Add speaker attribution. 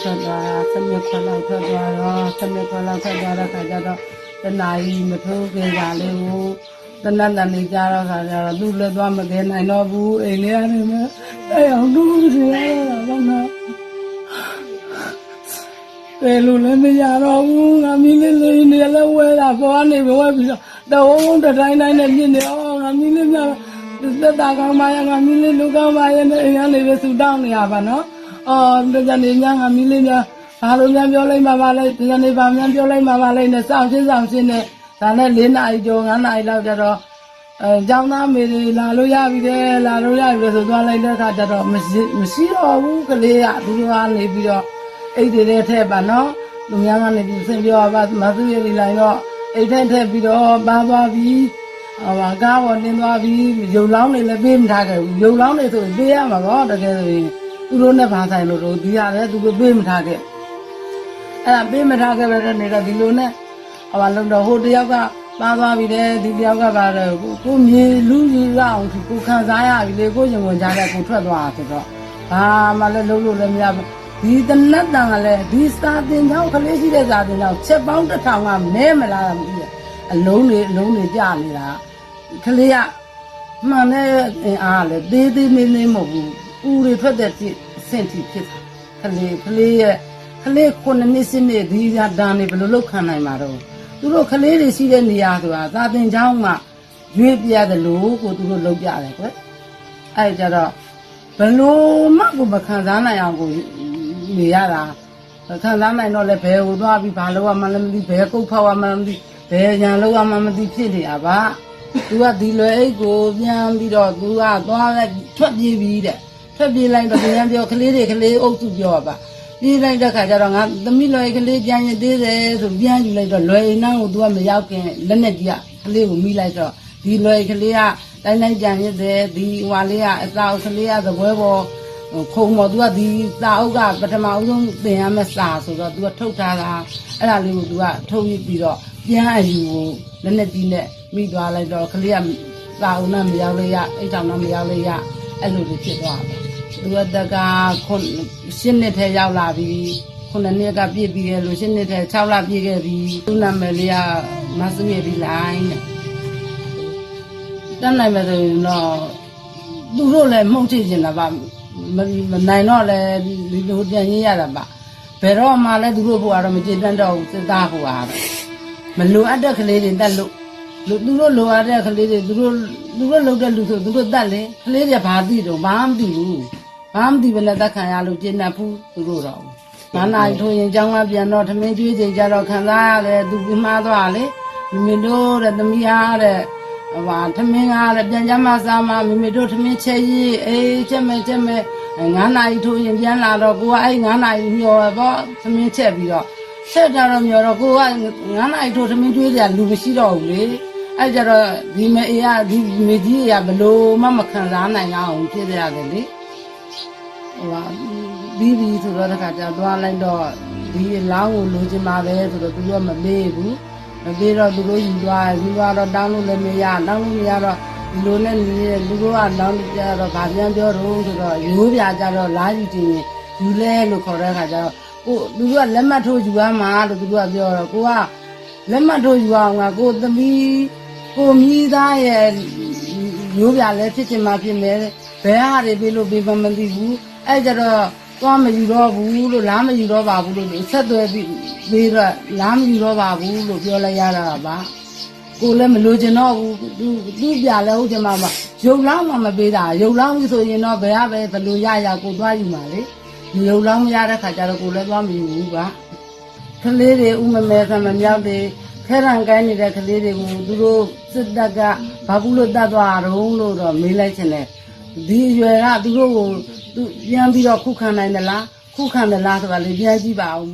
Speaker 1: ထွက်သွားတာစမြက်ခွက်လောက်ထွက်သွားတော့စမြက်ခွက်လောက်ထွက်သွားတဲ့ခါကျတော့တနာကြီးမထိုးခင်ကြလေးကိုတနတ်တန်နေကြတော့ခါကျတော့သူ့လည်းသွားမကဲနိုင်တော့ဘူးအိမ်လေးကနေမအဲ့အောင်သူ့စီရတာတော့နော်ဘယ်လိုလဲမရတော့ဘူးငါမီးလေးလေးနေလည်းဝဲတာပေါ်ကနေဝဲပြီးတော့တဝုံတတိုင်းတိုင်းနဲ့မြင်နေအောင်ငါမီးလေးများသက်တာကောင်းပါရဲ့ငါမီးလေးလူကောင်းပါရဲ့နဲ့အိမ်ကနေပဲဆူတောင်းနေရပါနော် အော်တကယ်နေညာငါမီးလေးများဘာလို့များပြောလိုက်မှာပါလဲတကယ်နေဘာများပြောလိုက်မှာပါလဲနဲ့စောင့်ချင်းစောင့်ချင်းနဲ့ဒါနဲ့၄နာရီကျော်၅နာရီလောက်ကျတော့အဲကျောင်းသားမေတွေလာလို့ရပြီတဲ့လာလို့ရပြီဆိုသွားလိုက်တဲ့အခါကျတော့မရှိမရှိတော့ဘူးကလေးကသူတို့ကနေပြီးတော့အိတ်တွေထဲထည့်ပါနော်လူများကနေပြီးဆင်ပြောပါမသူရည်လိုက်တော့အိတ်ထဲထည့်ပြီးတော့ပါသွားပြီဟောပါကားပေါ်နင်းသွားပြီရုပ်လောင်းတွေလည်းပေးမထားခဲ့ဘူးရုပ်လောင်းတွေဆိုရင်ပေးရမှာပေါ့တကယ်ဆိုရင် သူတို့နဲ့ဘာဆိုင်လို့တော့ဒီရတယ်သူတို့ပေးမထားခဲ့အဲ့ဒါပေးမထားခဲ့ပဲနေတော့ဒီလိုနဲ့ဟောပါလုံတော့ဟိုတယောက်ကပါသွားပြီတဲ့ဒီတယောက်ကပါတော့ကိုမြေလူကြီးရအောင်ကိုခံစားရပြီလေကိုရင်ဝင်ကြတဲ့ကိုထွက်သွားဆိုတော့ဘာမှလည်းလုံးလို့လည်းမရဘူးဒီတနတ်တန်ကလည်းဒီစာတင်ချောင်းကလေးရှိတဲ့စာတင်ချောင်းချက်ပေါင်းတစ်ထောင်ကနဲမလားမသိဘူးအလုံးတွေအလုံးတွေကြနေတာကလေးကမှန်တဲ့အင်အားလည်းသေးသေးမင်းမင်းမဟုတ်ဘူး ဦးတွေထွက်တဲ့အဆင့်ထိဖြစ်တာကလေးကလေးရဲ့ကလေးခုနှစ်နှစ်စစ်နှစ်ဒီကဒဏ်တွေဘယ်လိုလုပ်ခံနိုင်မှာတော့သူတို့ကလေးတွေရှိတဲ့နေရာဆိုတာစာတင်ချောင်းမှာရွေးပြရတယ်လို့ကိုသူတို့လုပ်ကြတယ်ကွအဲ့ကြတော့ဘယ်လိုမှကိုမခံစားနိုင်အောင်ကိုနေရတာခံစားနိုင်တော့လဲဘယ်ကိုသွားပြီးဘာလုပ်ရမှလည်းမသိဘယ်ကုတ်ဖောက်ရမှလည်းမသိဘယ်ရန်လုပ်ရမှမသိဖြစ်နေတာပါသူကဒီလွယ်အိတ်ကိုပြန်ပြီးတော့သူကသွားလိုက်ထွက်ပြေးပြီးတဲ့ ထွက်ပြေးလိုက်တော့ပြန်ပြောကလေးတွေကလေးအုပ်စုပြောပါပြေးလိုက်တဲ့ခါကျတော့ငါသမီးလွယ်ကလေးပြန်ရသေးတယ်ဆိုပြန်ယူလိုက်တော့လွယ်အိမ်နှောင်းကိုသူကမရောက်ခင်လက်နဲ့ကြီးကကလေးကိုမိလိုက်တော့ဒီလွယ်ကလေးကတိုင်းတိုင်းကြံရတဲ့ဒီဟွာလေးကအစာအုပ်ကလေးကသပွဲပေါ်ခုံပေါ်သူကဒီစာအုပ်ကပထမအဆုံးသင်ရမယ့်စာဆိုတော့သူကထုတ်ထားတာအဲ့ဒါလေးကိုသူကထုတ်ပြီးတော့ပြန်အယူကိုလက်နဲ့ကြီးနဲ့မိသွားလိုက်တော့ကလေးကစာအုပ်နဲ့မရောက်လေရအိတ်တောင်နဲ့မရောက်လေရအဲ့လိုတွေဖြစ်သွားတယ် သူကတကခုရှင်းနှစ်ထဲရောက်လာပြီခုနှစ်နှစ်ကပြည့်ပြီးခဲ့လို့ရှင်းနှစ်ထဲ6လပြည့်ခဲ့ပြီသူ့နာမည်လေးကမဆူရပြီလိုင်းတဲ့တန်းနိုင်မယ်ဆိုရင်တော့သူတို့လည်းမှုတ်ချင်နေတာပါမမနိုင်တော့လည်းဒီလိုပြန်ရင်းရတာပါဘယ်တော့မှလည်းသူတို့ဘုရားတော့မကြည်တတ်တော့ဘူးစစ်သားဘုရားတော့မလိုအပ်တဲ့ကလေးတွေတက်လို့လူသူတို့လိုအပ်တဲ့ကလေးတွေသူတို့သူတို့လုပ်တဲ့လူဆိုသူတို့တက်လေကလေးတွေဘာသိတော့ဘာမသိဘူး ဘာမသိဘဲနဲ့တက်ခံရလို့ကျင့်တတ်ဘူးသူတို့တော့ဘာနာထိုးရင်ကျောင်းကပြန်တော့ထမင်းကျွေးချိန်ကြတော့ခံစားရတယ်သူပြမှားသွားလေမိမိတို့တဲ့သမီးအားတဲ့ဟိုဟာထမင်းကားတဲ့ပြန်ကြမှာစားမှာမိမိတို့ထမင်းချက်ရေးအေးချက်မဲ့ချက်မဲ့9နာရီထိုးရင်ပြန်လာတော့ကိုကအဲ့9နာရီမျောပေါ့ထမင်းချက်ပြီးတော့ချက်တာတော့မျောတော့ကိုက9နာရီထိုးထမင်းကျွေးကြလူမရှိတော့ဘူးလေအဲ့ကြတော့ဒီမအေးကဒီမေကြီးကဘလို့မှမခံစားနိုင်အောင်ဖြစ်ရတယ်လေ ဟိုဟာပြီးပြီဆိုတော့တခါကျသွားလိုက်တော့ဒီလောင်းကိုလိုချင်ပါပဲဆိုတော့သူကမမေးဘူးမမေးတော့သူတို့ယူသွားယူသွားတော့တောင်းလို့လည်းမရတောင်းလို့မရတော့ဒီလိုနဲ့နေလူတို့ကတောင်းကြတော့ဗာပြန်ပြောတော့ဆိုတော့ရိုးပြကြတော့လာယူတင်ယူလဲလို့ခေါ်တဲ့ခါကျတော့ကိုသူကလက်မှတ်ထိုးယူရမှာလို့သူကပြောတော့ကိုကလက်မှတ်ထိုးယူအောင်ကကိုသမီးကိုမြည်သားရဲ့ရိုးပြလဲဖြစ်ချင်မှဖြစ်မယ်ဘယ်ဟာတွေပြေလို့ပြေမမသိဘူး အဲ့ကြတော့သွားမယူတော့ဘူးလို့လားမယူတော့ပါဘူးလို့ဆက်သွဲပြီးပြီးတော့လားမယူတော့ပါဘူးလို့ပြောလိုက်ရတာပါကိုလည်းမလိုချင်တော့ဘူးသူသူပြလဲဟုတ်တယ်မှာမရုပ်လောင်းမှမပေးတာရုပ်လောင်းပြီဆိုရင်တော့ဘယ်ဟာပဲဘယ်လိုရရကိုသွားယူမှာလေရုပ်လောင်းမရတဲ့ခါကျတော့ကိုလည်းသွားမယူဘူးပါကလေးတွေဥမမဲဆံမမြောက်တွေခဲရန်ကိုင်းနေတဲ့ကလေးတွေကိုသူတို့စစ်တပ်ကဘာဘူးလို့တတ်သွားတော့လို့တော့မေးလိုက်ချင်တယ်ဒီအရွယ်ကသူတို့ကို သူပြန်ပြီးတော့ခုခံနိုင်သလားခုခံသလားဆိုတာလေပြန်ကြည့်ပါအောင်